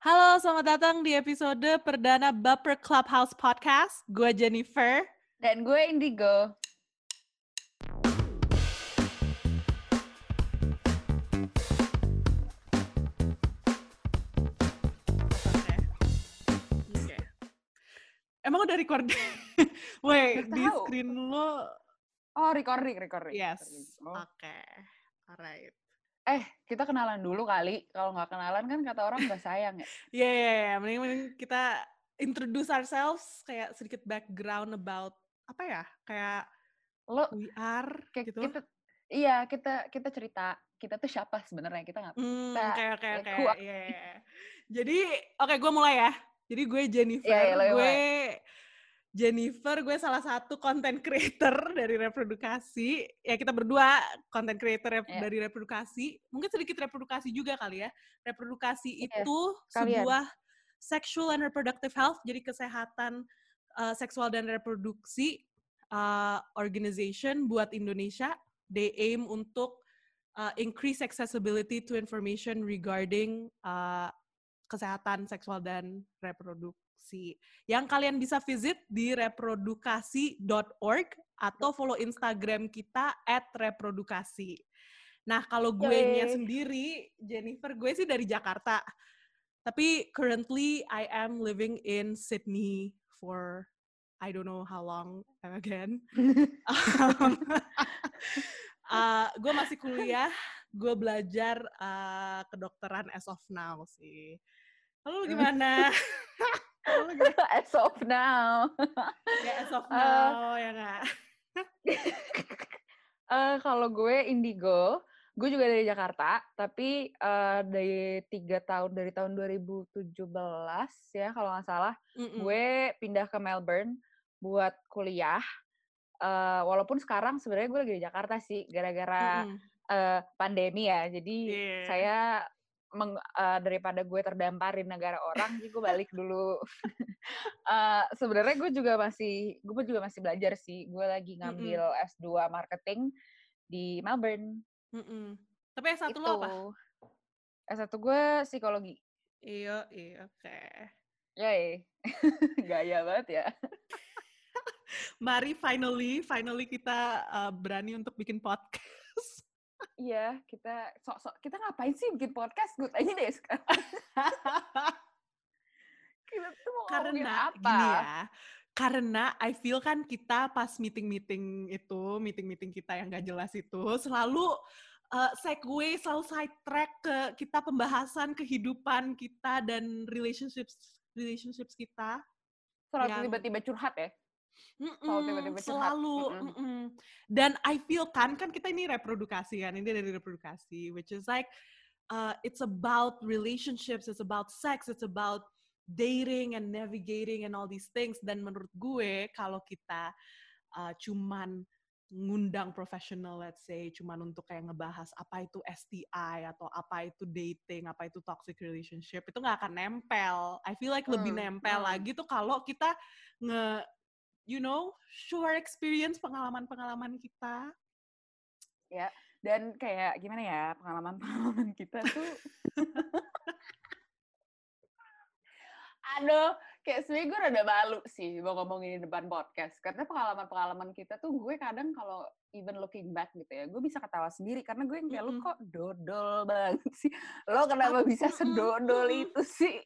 Halo, selamat datang di episode perdana Baper Clubhouse Podcast. Gue Jennifer. Dan gue Indigo. Emang udah record? Wait, Nggak di tahu. screen lo. Oh, recording, recording. Yes. Oh. Oke. Alright. Eh, kita kenalan dulu kali. Kalau nggak kenalan kan kata orang nggak sayang ya. Ya, ya, ya. Mending, mending kita introduce ourselves, kayak sedikit background about apa ya? Kayak Lo we are kayak gitu. kita iya kita kita cerita kita tuh siapa sebenarnya kita nggak Hmm, who are Iya, iya, iya. Jadi, oke gue mulai ya. Jadi gue Jennifer, Iya, iya, lo yang gue Jennifer, gue salah satu content creator dari reprodukasi. Ya kita berdua content creator rep- Iya. dari reprodukasi. Mungkin sedikit reprodukasi juga kali ya. Reprodukasi Iya, itu sekalian. sebuah sexual and reproductive health, jadi kesehatan uh, seksual dan reproduksi uh, organization buat Indonesia. They aim untuk uh, increase accessibility to information regarding uh, kesehatan seksual dan reproduksi. Yang kalian bisa visit di reprodukasi.org atau follow Instagram kita at reprodukasi. Nah, kalau gue nya sendiri, Jennifer, gue sih dari Jakarta. Tapi currently I am living in Sydney for I don't know how long again. Um, uh, gue masih kuliah, gue belajar uh, kedokteran as of now sih. Lu gimana? As of now. Ya as of Uh, now, ya nggak? Eh, kalau gue Indigo, gue juga dari Jakarta, tapi eh, dari tiga tahun dari tahun 2017 ya kalau nggak salah, Mm-mm. gue pindah ke Melbourne buat kuliah. Eh, walaupun sekarang sebenarnya gue lagi di Jakarta sih, gara-gara eh, pandemi ya. Jadi Iya. saya meng- eh, daripada gue terdamparin negara orang, jadi gue balik dulu. Eh, sebenarnya gue juga masih, gue juga masih belajar sih. Gue lagi ngambil S2 marketing di Melbourne. Mm-mm. Tapi yang satu itu. lo apa? S1 gue psikologi. Iya, iya, oke. Yay. Gaya banget ya. Mari finally, finally kita uh, berani untuk bikin podcast. Iya, kita sok-sok kita ngapain sih bikin podcast? Gue tanya deh sekarang. Kita tuh mau karena apa? gini ya karena I feel kan kita pas meeting-meeting itu meeting-meeting kita yang gak jelas itu selalu uh, segue selalu side track ke kita pembahasan kehidupan kita dan relationships relationships kita Selalu yang- tiba-tiba curhat ya? Tiba-tiba curhat. selalu Mm-mm. mm-mm. dan I feel kan kan kita ini reprodukasi kan ini dari reprodukasi which is like uh, it's about relationships it's about sex it's about dating and navigating and all these things dan menurut gue kalau kita uh, cuman ngundang profesional let's say cuman untuk kayak ngebahas apa itu STI atau apa itu dating apa itu toxic relationship itu nggak akan nempel I feel like lebih Hmm, nempel hmm. lagi tuh kalau kita nge you know share experience pengalaman-pengalaman kita Dan kayak gimana ya pengalaman-pengalaman kita tuh. Aduh, kayak sebenernya gue rada malu sih mau ngomongin di depan podcast. Karena pengalaman-pengalaman kita tuh gue kadang kalau even looking back gitu ya, gue bisa ketawa sendiri. Karena gue yang kayak, lu Mm-mm. kok dodol banget sih. Lo kenapa bisa sedodol itu sih?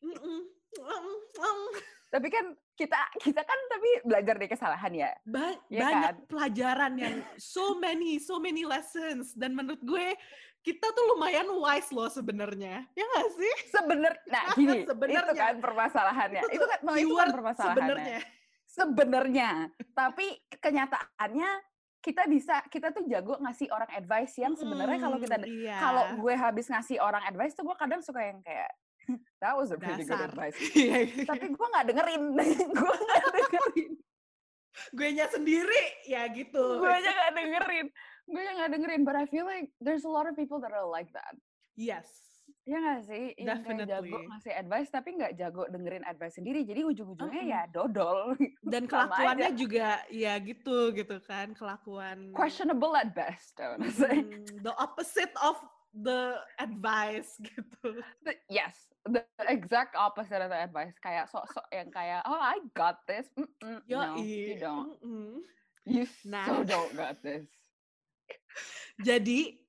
Tapi kan kita kita kan tapi belajar dari kesalahan ya. Ba- Iya banyak kan? pelajaran yang so many so many lessons dan menurut gue kita tuh lumayan wise loh sebenarnya ya nggak sih Sebener, nah gini, itu Sebenarnya. kan permasalahannya. Itu Itu, kan, no, itu kan permasalahannya. sebenarnya sebenarnya tapi kenyataannya kita bisa kita tuh jago ngasih orang advice yang sebenarnya kalau kita iya. kalau gue habis ngasih orang advice tuh gue kadang suka yang kayak that was a pretty good Dasar. advice. Iya, iya. tapi gue nggak dengerin. Gue nggak dengerin. Gue nya sendiri ya gitu. Gue aja nggak dengerin. Gue aja nggak dengerin but I feel like there's a lot of people that are like that. Yes. Ya nggak sih? Yang kayak jago ngasih advice tapi nggak jago dengerin advice sendiri. Jadi ujung-ujungnya Mm-mm. ya dodol. Dan kelakuannya juga ya gitu gitu kan kelakuan questionable at best I wanna say. Hmm, the opposite of the advice gitu. The, yes, the exact opposite of the advice. Kayak sok-sok yang kayak, oh I got this. Mm-mm. Yo, no, you don't. Mm-mm. You Nah. so don't got this. Jadi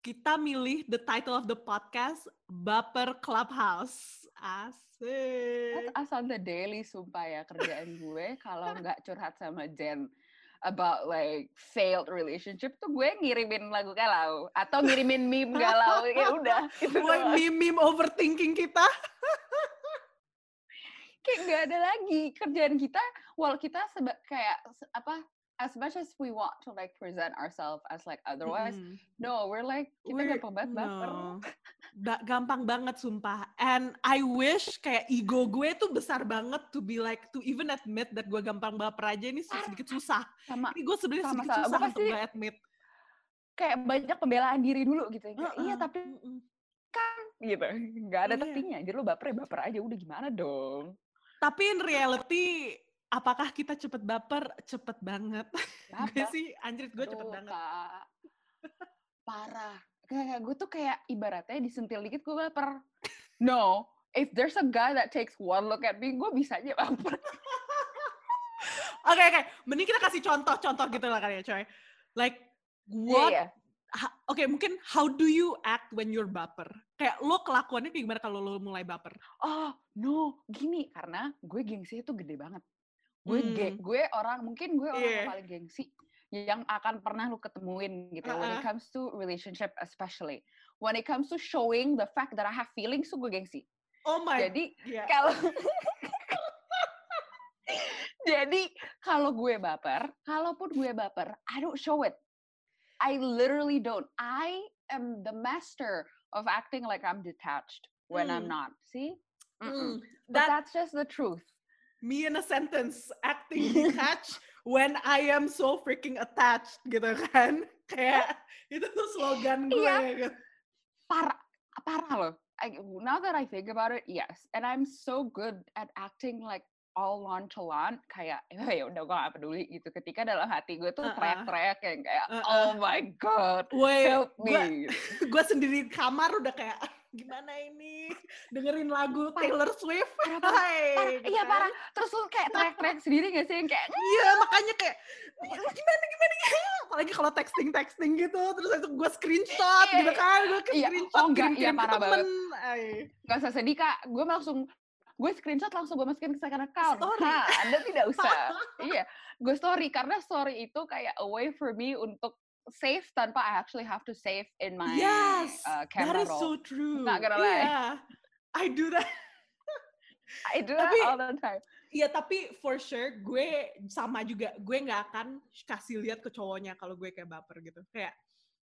kita milih the title of the podcast Baper Clubhouse. Asik. That's us on the daily, sumpah ya kerjaan gue. Kalau nggak curhat sama Jen about like failed relationship tuh gue ngirimin lagu galau atau ngirimin meme galau ya udah itu Woi, doang. meme-meme overthinking kita. kayak nggak ada lagi kerjaan kita well kita seba kayak apa as much as we want to like present ourselves as like otherwise Mm-mm. no we're like kita We're- gampang banget baper no. Ba- gampang banget sumpah. And I wish kayak ego gue tuh besar banget to be like to even admit that gue gampang baper aja ini sedikit susah. sama Ini gue sebenarnya sedikit susah Gue untuk gak admit. kayak banyak pembelaan diri dulu gitu ya. Kayak, iya Heeh, tapi mm-mm. kan gitu nggak ada Iya. tepinya jadi lo baper ya baper aja udah gimana dong Tapi in reality, apakah kita cepet baper? Cepet banget. gue sih, anjrit gue cepet banget. Kak. parah kayak gue tuh kayak ibaratnya disentil dikit gue baper no if there's a guy that takes one look at me gue bisa aja baper Oke, oke. Mending kita kasih contoh-contoh gitu lah kan ya, coy. Like, what Iya, iya. ha- oke mungkin how do you act when you're baper? Kayak lo kelakuannya kayak gimana kalau lo mulai baper? oh no gini karena gue gengsi itu gede banget gue Hmm. gue orang mungkin gue orang yang Iya. paling gengsi yang akan pernah lu ketemuin gitu when it comes to relationship especially. When it comes to showing the fact that I have feelings tuh gue gengsi. Oh my jadi yeah. kalau jadi kalau gue baper kalaupun gue baper I don't show it. I literally don't. I am the master of acting like I'm detached when I'm Hmm. not. See? Mm. But that that's just the truth. Me in a sentence acting detached when I am so freaking attached gitu kan. Kayak itu tuh slogan gue. Iya. gitu. parah parah loh I, now that I think about it yes and I'm so good at acting like all nonchalant kayak "Ya, ya udah gue gak peduli gitu ketika dalam hati gue tuh teriak-teriak yang kayak Uh-uh. oh my god help me gue sendiri di kamar udah kayak "Ah, gimana ini dengerin lagu. Taylor Swift. Parah, parah, parah, iya kan. parah terus lu kayak teriak-teriak sendiri gak sih yang kayak Iya, makanya kayak gimana gimana gimana apalagi kalau texting texting gitu terus itu gue screenshot Iya, gitu iya. kan gue Iya, screenshot oh enggak, iya, parah Ay. gak usah sedih kak gue langsung gue screenshot langsung gue masukin ke second account Story. Ha, anda tidak usah. Iya gue story karena story itu kayak a way for me untuk save tanpa I actually have to save in my yes uh, that camera is so roll. true. Not gonna lie. yeah I do that. I do that Tapi- all the time. Iya tapi for sure gue sama juga gue nggak akan kasih lihat ke cowoknya kalau gue kayak baper gitu. Kayak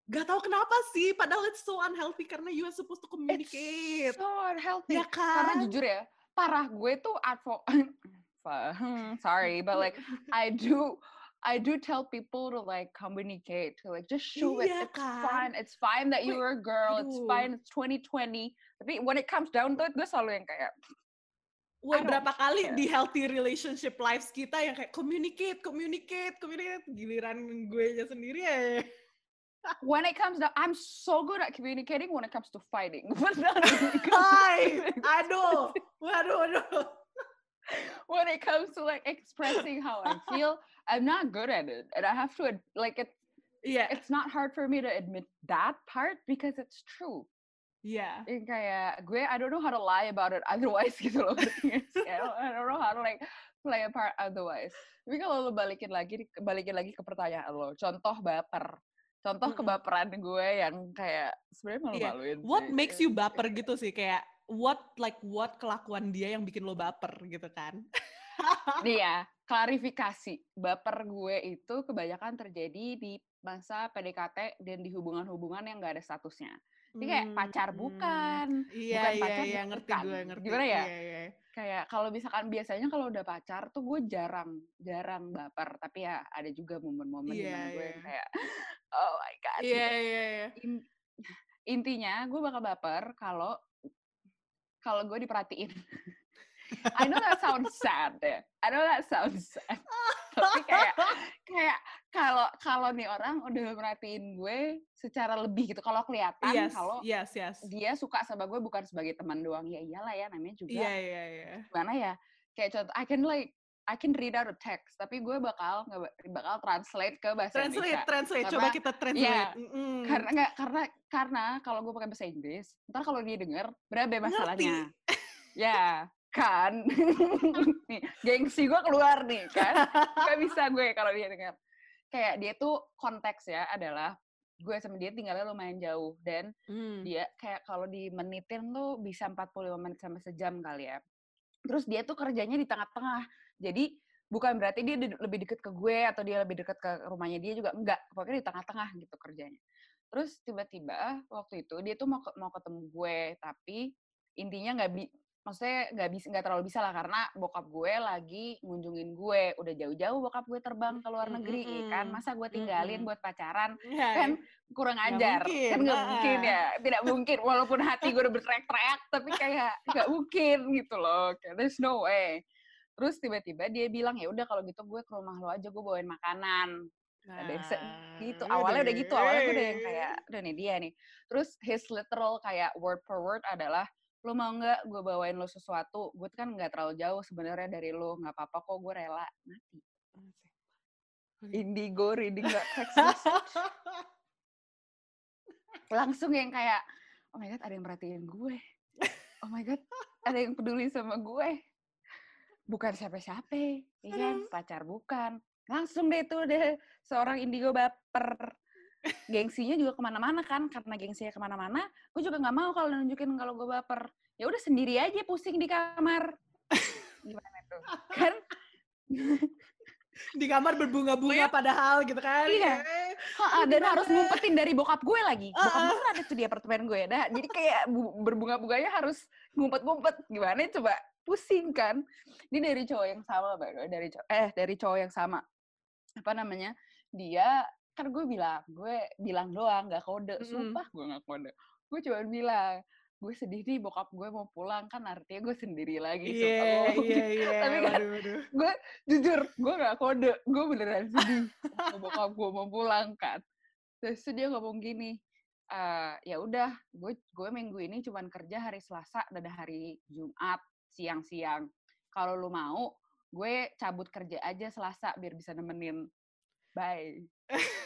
gak tahu kenapa sih padahal it's so unhealthy karena you are supposed to communicate. It's so unhealthy. Ya karena kan? jujur ya parah gue tuh advo hmm, sorry but like I do I do tell people to like communicate to like just show it Iya it's kan? fine it's fine that you Wait, are a girl it's aduh. fine it's 2020 tapi when it comes down to it gue selalu yang kayak don't berapa kali care. di healthy relationship lives kita yang kayak communicate, communicate, communicate. Giliran gue nya sendiri ya. When it comes down I'm so good at communicating when it comes to fighting but to Hai, feelings. aduh, waduh, waduh. when it comes to like expressing how I feel I'm not good at it and I have to like it Iya, it's not hard for me to admit that part because it's true. iya. Yang kayak gue I don't know how to lie about it otherwise gitu loh. I don't, I don't know how to like play a part otherwise. Tapi kalau lo balikin lagi balikin lagi ke pertanyaan lo, contoh baper. Contoh Mm-mm. kebaperan gue yang kayak sebenarnya Iya. malu-maluin. What sih. makes you baper gitu sih kayak what like what kelakuan dia yang bikin lo baper gitu kan? Nih ya, klarifikasi. Baper gue itu kebanyakan terjadi di masa PDKT dan di hubungan-hubungan yang gak ada statusnya. Ini kayak pacar Hmm, bukan, Iya, bukan iya, pacar iya, ngerti bukan. gue, ngerti. Gimana ya? Iya, iya. Kayak kalau misalkan biasanya kalau udah pacar tuh gue jarang, jarang baper. Tapi ya ada juga momen-momen Iya, di mana gue yang iya. kayak, oh my god. Iya, iya, iya. In- intinya gue bakal baper kalau kalau gue diperhatiin. I know that sounds sad ya. I know that sounds sad. Tapi kayak kayak kalau kalau nih orang udah merhatiin gue secara lebih gitu kalau kelihatan Yes, kalau yes, yes. dia suka sama gue bukan sebagai teman doang ya iyalah ya namanya juga Iya, iya, iya. gimana ya kayak contoh I can like I can read out a text tapi gue bakal nggak ba- bakal translate ke bahasa Translate, Indonesia translate. Coba Karena- kita iya, translate. Mm-mm. karena nggak karena karena kalau gue pakai bahasa Inggris ntar kalau dia denger berabe masalahnya ya kan nih gengsi gue keluar nih kan nggak bisa gue kalau dia denger kayak dia tuh konteks ya adalah gue sama dia tinggalnya lumayan jauh dan Hmm. dia kayak kalau di menitin tuh bisa 45 menit sampai sejam kali ya. Terus dia tuh kerjanya di tengah-tengah. Jadi bukan berarti dia di- lebih deket ke gue atau dia lebih deket ke rumahnya dia juga enggak. Pokoknya di tengah-tengah gitu kerjanya. Terus tiba-tiba waktu itu dia tuh mau ke- mau ketemu gue tapi intinya nggak maksudnya nggak bisa nggak terlalu bisa lah karena bokap gue lagi ngunjungin gue. Udah jauh-jauh bokap gue terbang ke luar Mm, negeri mm, ya kan? Mm. masa gue tinggalin Mm-mm. buat pacaran? Iya, kan iya. kurang Nggak ajar. Mungkin, kan nggak mungkin ya. Tidak mungkin. Walaupun hati gue udah berteriak-teriak tapi kayak nggak mungkin gitu loh. Kayak there's no way. Terus tiba-tiba dia bilang ya udah kalau gitu gue ke rumah lo aja gue bawain makanan. Nah, se- gitu. Nah, awalnya udah gitu. Awalnya gue udah yang kayak udah nih dia nih. Terus his literal kayak word per word adalah lo mau nggak gue bawain lo sesuatu? Gue kan nggak terlalu jauh sebenarnya dari lo nggak apa-apa kok gue rela mati. Indigo reading gak text message langsung yang kayak oh my god ada yang perhatiin gue. Oh my god ada yang peduli sama gue. Bukan siapa-siapa ya kan? Pacar bukan. Langsung deh tuh deh seorang indigo baper gengsinya juga ke mana-mana kan karena gengsinya ke mana-mana gue juga nggak mau kalau nunjukin kalau gue baper ya udah sendiri aja pusing di kamar gimana tuh kan di kamar berbunga-bunga padahal gitu kan. Iya. Ha, dan harus gimana? ngumpetin dari bokap gue lagi. Bokap gue kan ada tuh di apartemen gue. Nah, jadi kayak bu- berbunga-bunganya harus ngumpet-ngumpet. Gimana coba? Pusing kan? Ini dari cowok yang sama, by dari cowok, eh dari cowok yang sama. Apa namanya? Dia kan gue bilang, gue bilang doang, nggak kode. Sumpah gue nggak kode. Gue cuma bilang, gue sedih nih bokap gue mau pulang kan artinya gue sendiri lagi. Gue iya, iya. Tapi kan Waduh, waduh. gue jujur gue gak kode gue beneran sedih bokap gue mau pulang kan terus dia ngomong gini "Eh, ya udah gue gue minggu ini cuman kerja hari Selasa dan hari Jumat siang-siang kalau lu mau gue cabut kerja aja Selasa biar bisa nemenin bye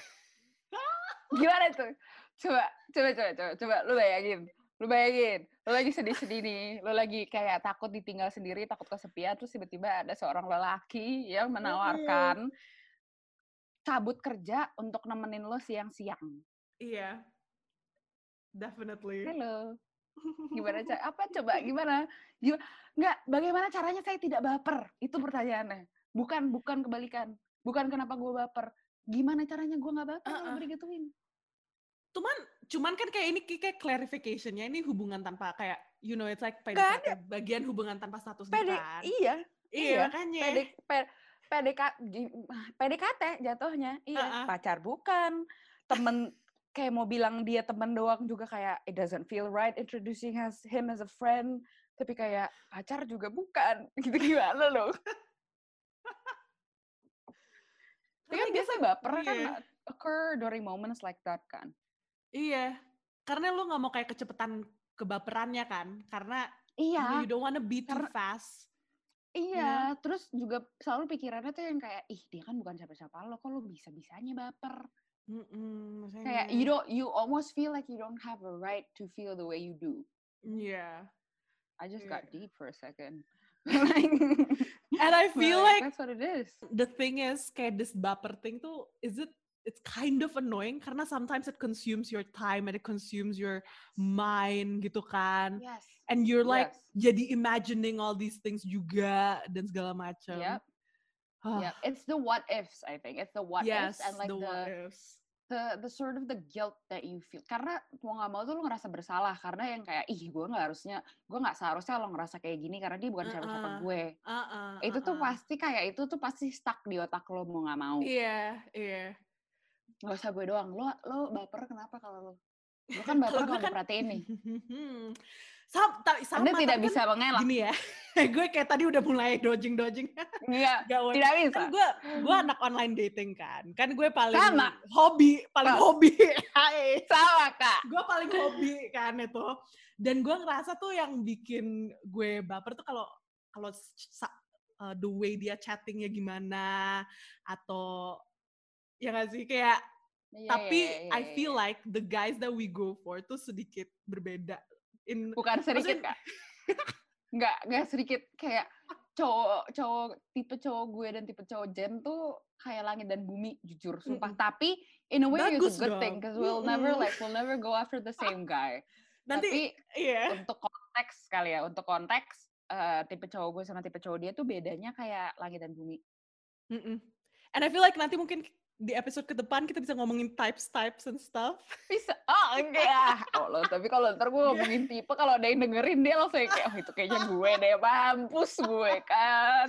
gimana tuh? Coba coba coba coba coba lu bayangin lu bayangin lu lagi sedih-sedih nih lu lagi kayak takut ditinggal sendiri takut kesepian terus tiba-tiba ada seorang lelaki yang menawarkan cabut kerja untuk nemenin lo siang-siang. Iya. Definitely. halo. Gimana cara apa coba gimana? Gimana nggak bagaimana caranya saya tidak baper? Itu pertanyaannya. Bukan bukan kebalikan. Bukan kenapa gue baper. Gimana caranya gue nggak baper? Uh-uh. gue digituin Cuman cuman kan kayak ini kayak clarification-nya ini hubungan tanpa kayak you know it's like PDKT bagian hubungan tanpa status gitu PD kan. iya Iya, iya, makanya. PD, P- PDK, PDKT jatuhnya iya Uh-uh. pacar bukan temen kayak mau bilang dia temen doang juga kayak it doesn't feel right introducing as, him as a friend tapi kayak pacar juga bukan gitu gimana loh tapi kan biasa baper kan iya. occur during moments like that kan Iya. Karena lu nggak mau kayak kecepetan kebaperannya kan. Karena iya you don't wanna be too fast. iya terus juga selalu pikirannya tuh yang kayak ih dia kan bukan siapa-siapa lo kok lo bisa-bisanya baper Mm-mm, makanya. kayak you don't you almost feel like you don't have a right to feel the way you do Iya. I just Yeah. got deep for a second like, And I feel like that's what it is the thing is kayak this baper thing tuh is it it's kind of annoying karena sometimes it consumes your time and it consumes your mind gitu kan. Yes. And you're like yes. jadi imagining all these things juga dan segala macam. Yep. Ah, Yep. it's the what ifs I think. It's the what yes ifs and like the the what ifs. the the sort of the guilt that you feel. Karena mau nggak mau tuh lo ngerasa bersalah. Karena yang kayak ih gue nggak harusnya gue nggak seharusnya lo ngerasa kayak gini karena dia bukan siapa-siapa Uh-uh. gue. Uh-uh, itu tuh uh-uh. pasti kayak itu tuh pasti stuck di otak lo mau nggak mau. Iya iya nggak usah gue doang lo lo baper kenapa kalau lo lo kan baper Kalau kan- diperhatiin nih sama, tapi sama anda tidak tapi kan bisa mengelak gini ya gue kayak tadi udah mulai dodging dodging. Iya, Gak tidak bisa. Kan gue gue anak online dating kan. Kan gue paling Sama. hobi, paling Sama. hobi. Hai. Sama kak. gue paling hobi kan itu. Dan gue ngerasa tuh yang bikin gue baper tuh kalau kalau uh, the way dia chattingnya gimana atau ya gak sih kayak Iya, tapi iya, iya, I iya, feel iya. like the guys that we go for tuh sedikit berbeda in bukan sedikit maksudnya- kak. Nggak, nggak sedikit kayak cowok cowok tipe cowok gue dan tipe cowok Jen tuh kayak langit dan bumi jujur sumpah Mm-mm. tapi in a way Bagus it's a good thing dong. because we'll never Mm-mm. like we'll never go after the same guy nanti tapi iya untuk konteks kali ya untuk konteks eh, tipe cowok gue sama tipe cowok dia tuh bedanya kayak langit dan bumi Mm-mm. and I feel like nanti mungkin di episode ke depan kita bisa ngomongin types types and stuff. Bisa. Oh enggak ya. Allah tapi kalau ntar gue ngomongin tipe kalau ada yang dengerin dia langsung kayak oh itu kayaknya gue deh mampus gue kan.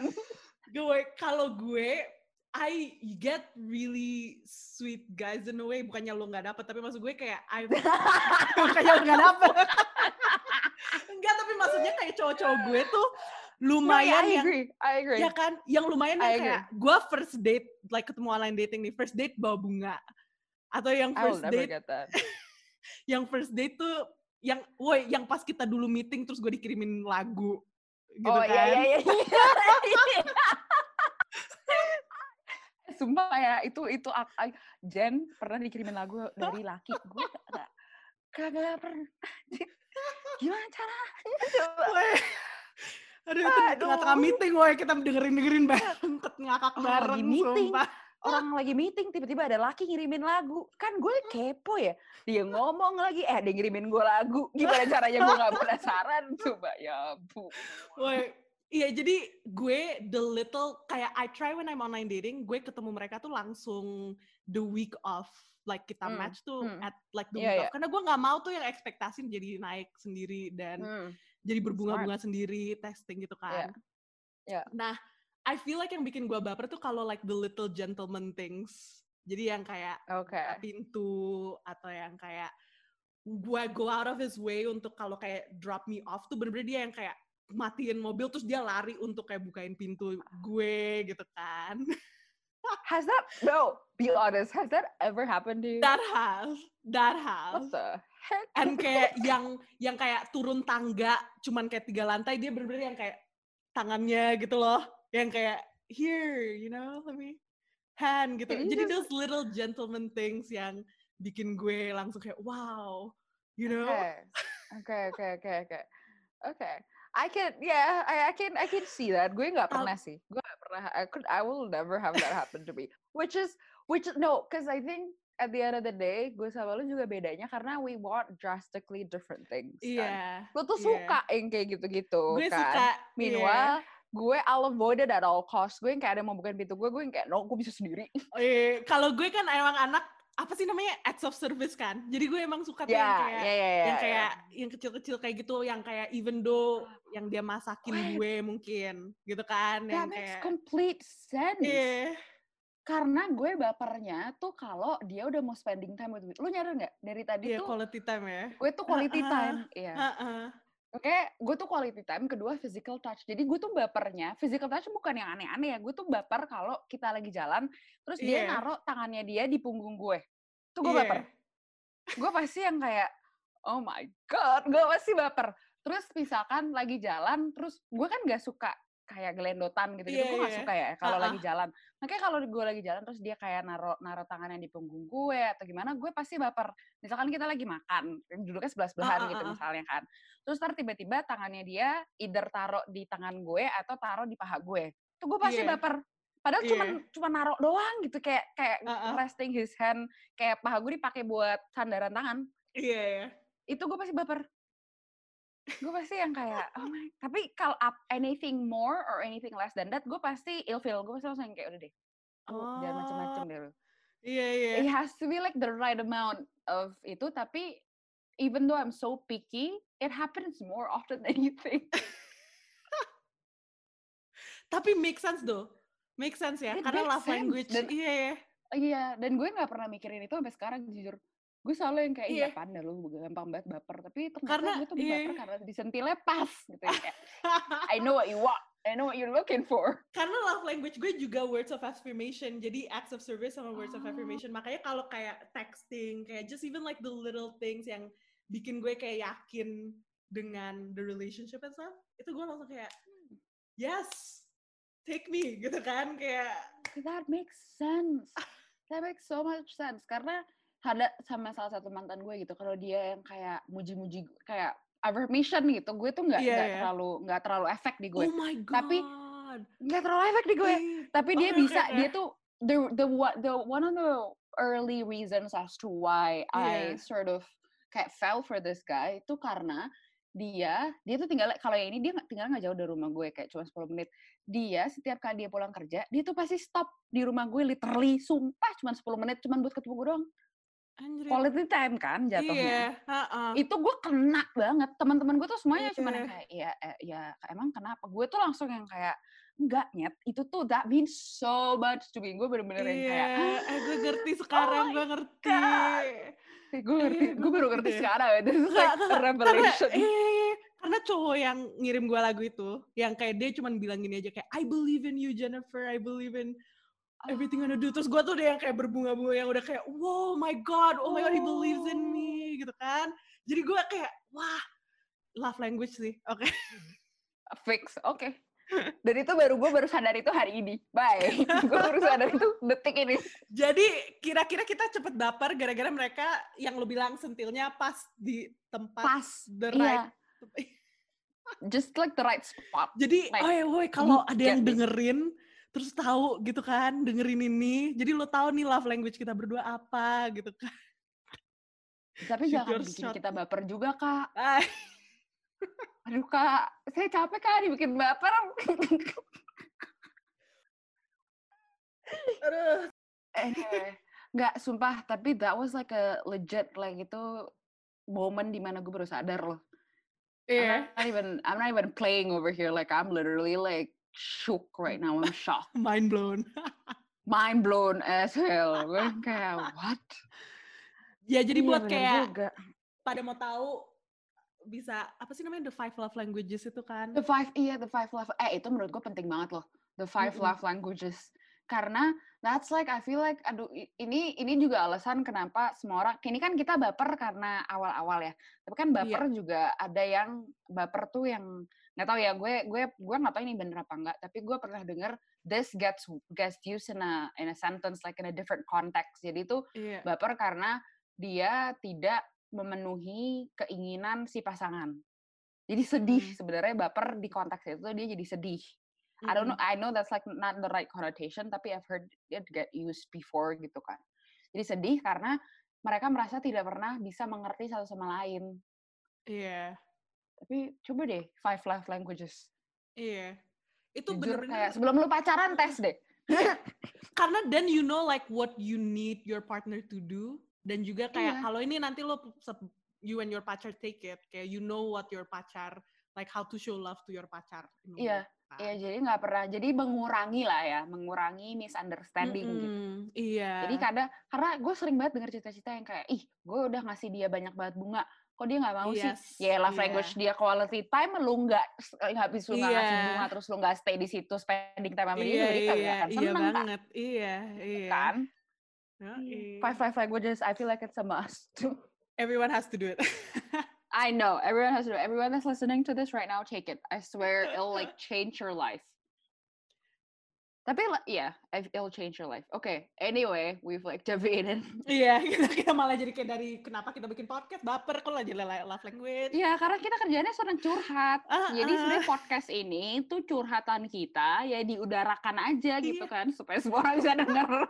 Gue kalau gue I get really sweet guys in a way. Bukannya lo nggak dapet tapi maksud gue kayak I bukannya lo nggak dapet. Enggak tapi maksudnya kayak cowok-cowok gue tuh No, lumayan yeah, I yang agree. I agree. Ya kan? Yang lumayan yang kayak gue first date like ketemu online dating nih first date bawa bunga. Atau yang first date yang first date tuh yang woi yang pas kita dulu meeting terus gue dikirimin lagu gitu oh kan? iya iya iya. Iya. Sumpah ya itu itu Jen pernah dikirimin lagu dari laki gue kagak pernah gimana cara coba. Aduh itu di tengah-tengah meeting woi kita dengerin-dengerin banget ngakak Oh, bareng lagi meeting. sumpah. orang lagi meeting tiba-tiba ada laki ngirimin lagu kan gue kepo ya dia ngomong lagi eh dia ngirimin gue lagu gimana caranya gue nggak penasaran coba ya bu Woi, iya jadi gue the little kayak I try when I'm online dating, gue ketemu mereka tuh langsung the week of like kita Hmm, match tuh hmm. at like the Iya, week iya. of karena gue nggak mau tuh yang ekspektasi jadi naik sendiri dan Hmm. Jadi berbunga-bunga sendiri testing gitu kan. Iya. Nah, I feel like yang bikin gue baper tuh kalau like the little gentleman things. Jadi yang kayak buka pintu atau yang kayak gue go out of his way untuk kalau kayak drop me off tuh bener-bener dia yang kayak matiin mobil terus dia lari untuk kayak bukain pintu gue gitu kan. has that no be honest has that ever happened to you That has, that what has. the heck And kayak yang yang kayak turun tangga cuman kayak tiga lantai dia bener-bener yang kayak tangannya gitu loh, yang kayak here, you know, let me hand gitu. It Jadi those little gentleman things yang bikin gue langsung kayak wow, you know. Okay, okay, okay, okay. Okay. I can, yeah, I, I can, I can see that. Gue nggak pernah sih. Gue nggak pernah. I could, I will never have that happen to me. Which is, which is- no, because I think at the end of the day, gue sama lu juga bedanya karena we want drastically different things. Kan? Iya. Lu tuh iya. suka yang kayak gitu-gitu Gue kan. suka. iya. Meanwhile, gue I'll avoid it at all cost. Gue yang kayak ada yang mau bukain pintu gue, gue yang kayak no, gue bisa sendiri. Oh, iya. Kalau gue kan emang anak apa sih namanya acts of service kan. Jadi gue emang suka tuh yang Ya, kayak ya, ya, ya. yang ya. kayak yang kecil-kecil kayak gitu yang kayak even though yang dia masakin Wait. gue mungkin gitu kan That yang makes kayak complete sense. Iya. Karena gue bapernya tuh kalau dia udah mau spending time with me. Lu nyadar nggak? Dari tadi Iya tuh quality time ya. gue tuh quality Ah, ah. time. Iya. Heeh. Oke, gue tuh quality time. Kedua physical touch. Jadi gue tuh bapernya, physical touch bukan yang aneh-aneh ya. Gue tuh baper kalau kita lagi jalan, terus dia Iya. naruh tangannya dia di punggung gue. Tuh gue Iya. baper. Gue pasti yang kayak, oh my god, gue pasti baper. Terus misalkan lagi jalan, terus gue kan gak suka kayak gelendotan gitu-gitu. Iya, gue gak iya. suka ya kalau Ah, lagi jalan. Makanya kalau gue lagi jalan terus dia kayak naruh naruh tangannya di punggung gue atau gimana, gue pasti baper. Misalkan kita lagi makan, duduknya sebelah sebelahan Ah, ah, gitu misalnya kan. Terus ntar tiba-tiba tangannya dia either taruh di tangan gue atau taruh di paha gue. Tuh gue pasti Iya. baper. Padahal cuma Iya. cuma naruh doang gitu kayak kayak ah. resting his hand kayak paha gue dipakai buat sandaran tangan. Iya ya. Itu gue pasti baper. Gue pasti yang kayak oh my. Tapi kalau up anything more or anything less than that, gue pasti ilfeel. Gue pasti langsung yang kayak udah deh. Lu jangan macem-macem deh lu. Iya iya. It has to be like the right amount of itu tapi even though I'm so picky, it happens more often than you think. Tapi make sense though. Make sense ya. It Karena love language. sense. Dan- Iya ya. Iya, dan gue nggak pernah mikirin itu sampai sekarang jujur. Gue selalu yang kayak iya Iya. apaan dah lu gampang banget baper, tapi ternyata Karena- gue tuh iya. baper karena disentilnya pas gitu ya. I know what you want. I know what you're looking for. Karena love language gue juga words of affirmation. Jadi acts of service sama words of Oh. affirmation. Makanya kalau kayak texting, kayak just even like the little things yang bikin gue kayak yakin dengan the relationship and stuff, itu gue langsung kayak, yes, take me, gitu kan. Kayak, That makes sense. That makes so much sense. Karena ada sama salah satu mantan gue gitu, kalau dia yang kayak muji-muji kayak affirmation gitu, gue tuh nggak nggak iya. terlalu nggak terlalu efek di gue, oh my god. Tapi nggak terlalu efek di gue. Tapi dia bisa, dia tuh the the what the one of the early reasons as to why I Iya. sort of kayak fell for this guy itu karena dia dia tuh tinggal kalau yang ini dia tinggal nggak jauh dari rumah gue kayak cuma 10 menit dia setiap kali dia pulang kerja dia tuh pasti stop di rumah gue literally sumpah cuma 10 menit cuma buat ketemu gue doang Anjrit. quality time kan Iya, jatuhnya ha-ha. itu gue kena banget. Teman-teman gue tuh semuanya cuma yang Iya. kayak ya eh, ya emang kenapa? Gue tuh langsung yang kayak enggak nyet. Itu tuh that means so much to me. Gue bener-bener yang kayak Iya, eh gue ngerti sekarang, my gue ngerti. Gue ngerti Iya, gue baru ngerti ngerti. sekarang this is like a revelation. Karena, eh, karena cowok yang ngirim gue lagu itu, yang kayak dia cuman bilang gini aja kayak I believe in you Jennifer, I believe in everything I do. Terus gue tuh udah yang kayak berbunga-bunga yang udah kayak wow my god, oh my god he believes in me gitu kan. Jadi gue kayak wah love language sih, oke. fix oke dan itu baru gue baru sadar itu hari ini bye gue baru sadar itu detik ini Jadi kira-kira kita cepet baper gara-gara mereka yang lo bilang sentilnya pas di tempat pas the iya right. just like the right spot Jadi, Like, oh ya woi kalau ada yang get me. Terus tahu gitu kan, dengerin ini, jadi lo tahu nih love language kita berdua apa gitu kan. tapi Shoot jangan bikin shot. kita baper juga kak. Aduh kak. Saya capek kak dibikin baper. Aduh. anyway nggak sumpah tapi that was like a legit like itu momen di mana gue baru sadar loh. Iya, I'm not even I'm not even playing over here. Like I'm literally like shook right now I'm shocked mind blown. mind blown as hell gue kayak what ya jadi Iya, buat kayak juga. pada mau tahu bisa apa sih namanya the five love languages itu kan? the five iya the five love eh itu menurut gue penting banget loh the five Mm-mm. love languages karena that's like I feel like aduh ini ini juga alasan kenapa semua orang ini kan kita baper karena awal-awal ya tapi kan baper juga ada yang baper tuh yang nggak tahu ya gue gue gue nggak tahu ini bener apa enggak tapi gue pernah denger this gets gets used in a in a sentence like in a different context jadi itu Iya. baper karena dia tidak memenuhi keinginan si pasangan. Jadi sedih Hmm. sebenarnya baper di konteks itu dia jadi sedih. I don't know, I know that's like not the right connotation, tapi I've heard it get used before gitu kan. Jadi sedih karena mereka merasa tidak pernah bisa mengerti satu sama lain. Iya. Tapi coba deh five love languages. Iya. Itu Jujur bener-bener kayak sebelum lu pacaran tes deh. karena then you know like what you need your partner to do dan juga kayak Iya. kalau ini nanti lo you and your pacar take it kayak you know what your pacar like how to show love to your pacar Iya, kan. Iya, jadi nggak pernah. Jadi mengurangi lah ya, mengurangi misunderstanding gitu. Mm-mm, iya Jadi kadang karena gue sering banget denger cerita-cerita yang kayak ih gue udah ngasih dia banyak banget bunga kok dia nggak mau sih? Yes, ya love iya. language dia quality time lu nggak eh, habis lu nggak ngasih Iya. bunga terus lu nggak stay di situ spending time sama dia iya juga dia kagak iya. akan iya seneng banget. Iya iya kan? Five five languages I feel like it's a must everyone has to do it. I know. Everyone has to everyone that's listening to this right now take it. I swear it'll like change your life tapi la- yeah it'll change your life okay anyway we've like deviated iya kita, kita malah jadi kayak dari kenapa kita bikin podcast baper kalau lele- love language Iya, karena kita kerjanya sering curhat. Ah, Jadi ah. sebenarnya podcast ini tuh curhatan kita ya diudarakan aja gitu Iya. kan supaya semua orang bisa denger.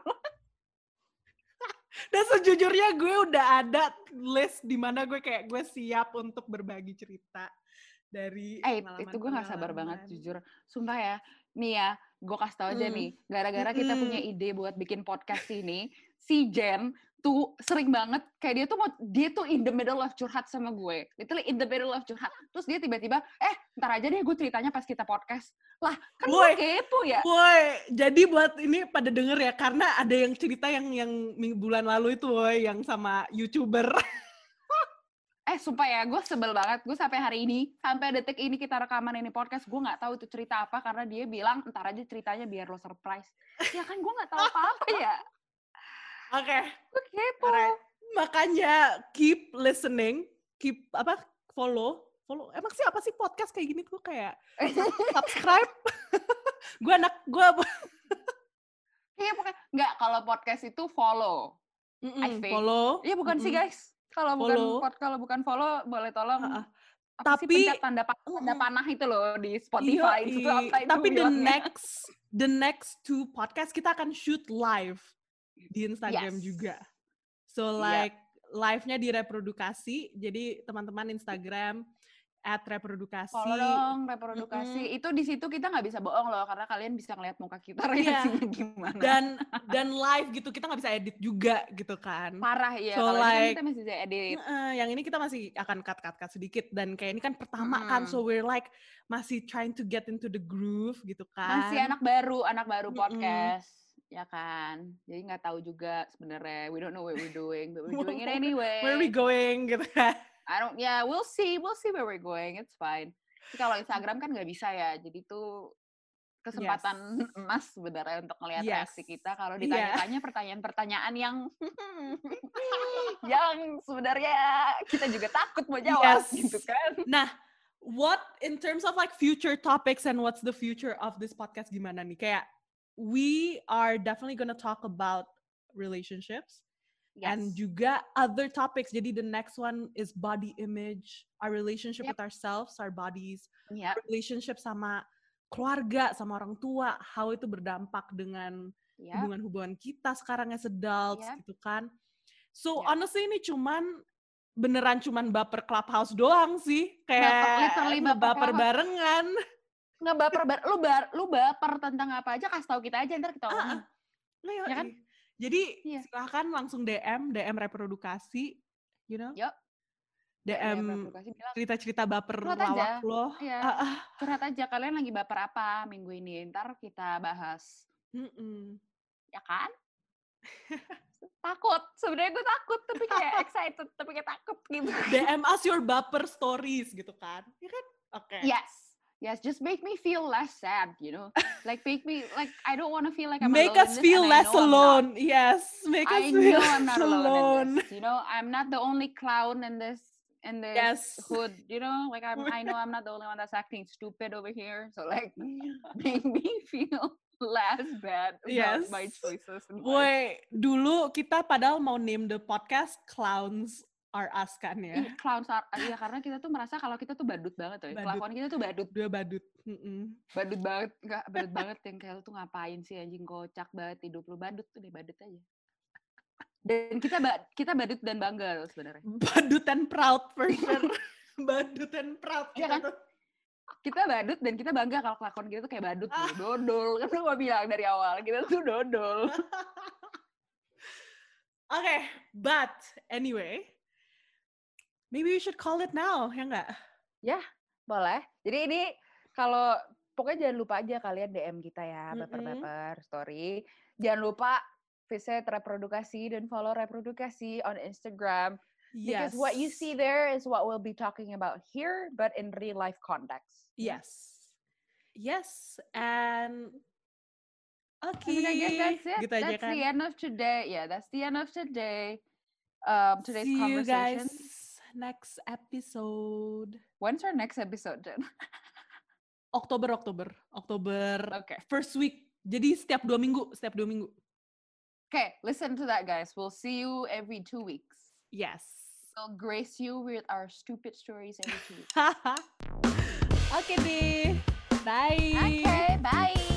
Dan sejujurnya gue udah ada list di mana gue kayak gue siap untuk berbagi cerita dari eh, itu gue gak sabar banget jujur. Sumpah ya, nih ya, gue kasih tau aja Hmm. nih, gara-gara kita punya Mm-mm. ide buat bikin podcast ini, si Jen tuh sering banget kayak dia tuh mau dia tuh in the middle of curhat sama gue literally in the middle of curhat terus dia tiba-tiba eh ntar aja deh gue ceritanya pas kita podcast lah kan gue kepo ya Woi, jadi buat ini pada denger ya karena ada yang cerita yang yang bulan lalu itu woi yang sama youtuber. Eh, sumpah ya, gue sebel banget. Gue sampai hari ini, sampai detik ini kita rekaman ini podcast, gue nggak tahu itu cerita apa karena dia bilang ntar aja ceritanya biar lo surprise. Ya kan gue nggak tahu apa-apa ya. Oke. Okay. Gue kepo. Makanya keep listening, keep apa follow, follow. Emang sih apa sih podcast kayak gini tuh kayak subscribe. gue anak gue Iya pokoknya nggak kalau podcast itu follow. Mm-mm, I think. follow. Iya bukan sih Mm-mm. guys. Kalau bukan kalau bukan follow boleh tolong. Sih Tapi- pencet tanda, pa- tanda panah itu loh di Spotify itu Yoi. apa itu Tapi the bilangnya. next the next two podcast kita akan shoot live di Instagram Yes. juga. So Iya. like live-nya di reprodukasi. Jadi teman-teman Instagram at reprodukasi. Follow dong reprodukasi. Itu di situ kita nggak bisa bohong loh karena kalian bisa ngeliat muka kita Iya. reaksinya gimana. Dan dan live gitu kita nggak bisa edit juga gitu kan. parah ya. So, kalau ini kan like- kita masih bisa edit. Heeh, yang ini kita masih akan cut cut cut sedikit dan kayak ini kan pertama kan Mm-mm. so we're like masih trying to get into the groove gitu kan. Masih anak baru, anak baru podcast. Ya kan, jadi nggak tahu juga sebenarnya. We don't know what we're doing, but we're doing it anyway. Where are we going gitu kan. I don't, yeah, we'll see, we'll see where we're going. It's fine. Tapi kalau Instagram kan nggak bisa ya, jadi tuh kesempatan emas sebenarnya untuk melihat Yes. reaksi kita. Kalau Iya. ditanya-tanya pertanyaan-pertanyaan yang yang sebenarnya kita juga takut mau jawab, Yes. gitu kan? Nah, what in terms of like future topics and what's the future of this podcast gimana nih? Kayak we are definitely gonna talk about relationships and Yes. juga other topics. Jadi the next one is body image, our relationship Yep. with ourselves, our bodies, Iya, relationship sama keluarga, sama orang tua, how itu berdampak dengan iya. hubungan-hubungan kita sekarang as adults Yep. gitu kan. So Yep. honestly ini cuman beneran cuman baper clubhouse doang sih, kayak baper baper Clubhouse. barengan. Nggak baper, bar- lu, bar, lu baper tentang apa aja, kasih tahu kita aja, ntar kita Ah, omongin. Nah, Ya kan? Jadi Iya. silahkan langsung DM, DM reprodukasi, you know, Yuk. DM cerita-cerita baper Curhat aja. lawak lo. Iya. Ah, ah. curhat aja, kalian lagi baper apa minggu ini, ntar kita bahas. Mm-mm. ya kan? takut, sebenarnya gue takut, tapi kayak excited, tapi kayak takut gitu. DM us your baper stories gitu kan, ya kan? Oke. Yes, yes, just make me feel less sad, you know, like make me like I don't want to feel like I'm Make alone us feel less alone. Yes, make us I feel know I'm less not alone, alone. this. You know, I'm not the only clown in this in this Yes. hood. You know, like I'm. I know I'm not the only one that's acting stupid over here. So like, make me feel less bad about Yes. my choices. Boy, dulu kita padahal mau name the podcast Clowns Are Us kan ya. Ih, clowns are, iya karena kita tuh merasa kalau kita tuh badut banget tuh. Badut. Kelakuan kita tuh badut, Dua badut. Mm-mm. badut banget, enggak badut banget yang kayak lu tuh ngapain sih anjing kocak banget hidup lu badut tuh deh badut aja. Dan kita ba- kita badut dan bangga loh sebenarnya. Badut and proud for sure. badut and proud Iya kita kan? tuh. Kita badut dan kita bangga kalau kelakuan kita tuh kayak badut Ah. tuh, dodol. Kan gua bilang dari awal, kita tuh dodol. Okay, but anyway, maybe we should call it now, ya nggak? Boleh. Jadi ini kalau pokoknya jangan lupa aja kalian DM kita ya, baper-baper story. Jangan lupa visit reprodukasi dan follow reprodukasi on Instagram. Yes. Because what you see there is what we'll be talking about here, but in real life context. Yes. Yes, and I okay. mean, I guess that's it. Gitu that's kan. the end of today. Yeah, that's the end of today. Um, today's See you conversation. guys next episode. When's our next episode, Jen? Oktober, Oktober, Oktober Okay. first week. Jadi setiap dua minggu, setiap dua minggu. Okay, listen to that, guys. We'll see you every two weeks. Yes. We'll grace you with our stupid stories every two weeks. Oke deh. Bye.